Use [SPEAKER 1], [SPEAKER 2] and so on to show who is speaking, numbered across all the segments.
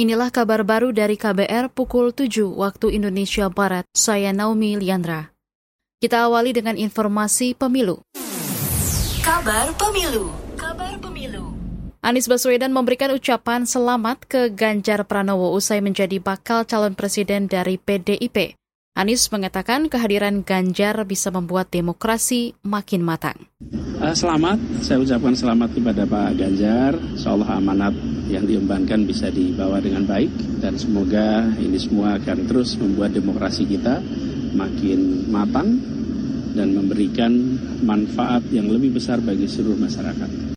[SPEAKER 1] Inilah kabar baru dari KBR pukul 7 waktu Indonesia Barat. Saya Naomi Liandra. Kita awali dengan informasi pemilu.
[SPEAKER 2] Kabar pemilu. Kabar pemilu.
[SPEAKER 1] Anies Baswedan memberikan ucapan selamat ke Ganjar Pranowo usai menjadi bakal calon presiden dari PDIP. Anies mengatakan kehadiran Ganjar bisa membuat demokrasi makin matang.
[SPEAKER 3] Uh, selamat, saya ucapkan selamat kepada Pak Ganjar. Insya Allah amanat yang diembankan bisa dibawa dengan baik dan semoga ini semua akan terus membuat demokrasi kita makin matang dan memberikan manfaat yang lebih besar bagi seluruh masyarakat.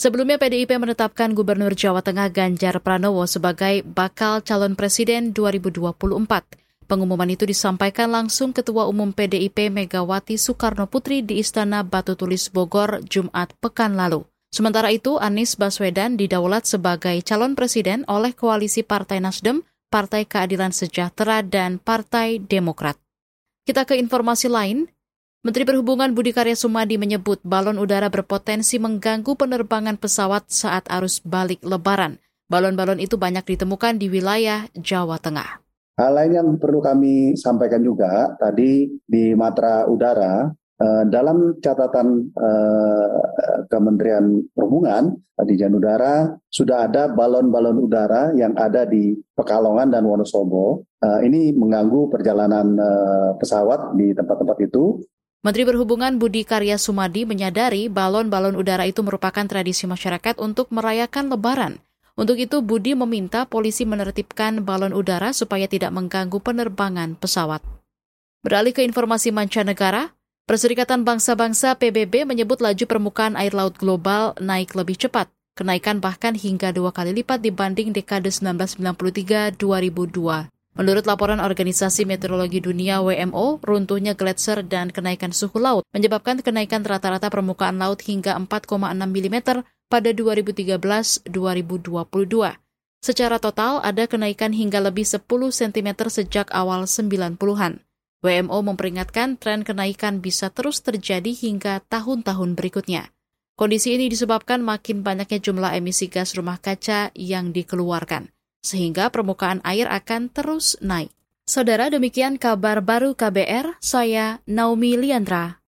[SPEAKER 1] Sebelumnya PDIP menetapkan Gubernur Jawa Tengah Ganjar Pranowo sebagai bakal calon presiden 2024. Pengumuman itu disampaikan langsung Ketua Umum PDIP Megawati Soekarno Putri di Istana Batu Tulis Bogor Jumat pekan lalu. Sementara itu, Anies Baswedan didaulat sebagai calon presiden oleh koalisi Partai Nasdem, Partai Keadilan Sejahtera, dan Partai Demokrat. Kita ke informasi lain. Menteri Perhubungan Budi Karya Sumadi menyebut balon udara berpotensi mengganggu penerbangan pesawat saat arus balik lebaran. Balon-balon itu banyak ditemukan di wilayah Jawa Tengah.
[SPEAKER 4] Hal lain yang perlu kami sampaikan juga tadi di matra udara eh, dalam catatan eh, Kementerian Perhubungan di Jan Udara sudah ada balon-balon udara yang ada di Pekalongan dan Wonosobo. Eh, ini mengganggu perjalanan pesawat di tempat-tempat itu.
[SPEAKER 1] Menteri Perhubungan Budi Karya Sumadi menyadari balon-balon udara itu merupakan tradisi masyarakat untuk merayakan Lebaran. Untuk itu, Budi meminta polisi menertibkan balon udara supaya tidak mengganggu penerbangan pesawat. Beralih ke informasi mancanegara, Perserikatan Bangsa-Bangsa PBB menyebut laju permukaan air laut global naik lebih cepat. Kenaikan bahkan hingga dua kali lipat dibanding dekade 1993-2002. Menurut laporan Organisasi Meteorologi Dunia WMO, runtuhnya gletser dan kenaikan suhu laut menyebabkan kenaikan rata-rata permukaan laut hingga 4,6 mm pada 2013-2022. Secara total ada kenaikan hingga lebih 10 cm sejak awal 90-an. WMO memperingatkan tren kenaikan bisa terus terjadi hingga tahun-tahun berikutnya. Kondisi ini disebabkan makin banyaknya jumlah emisi gas rumah kaca yang dikeluarkan, sehingga permukaan air akan terus naik. Saudara, demikian kabar baru KBR, saya Naomi Liandra.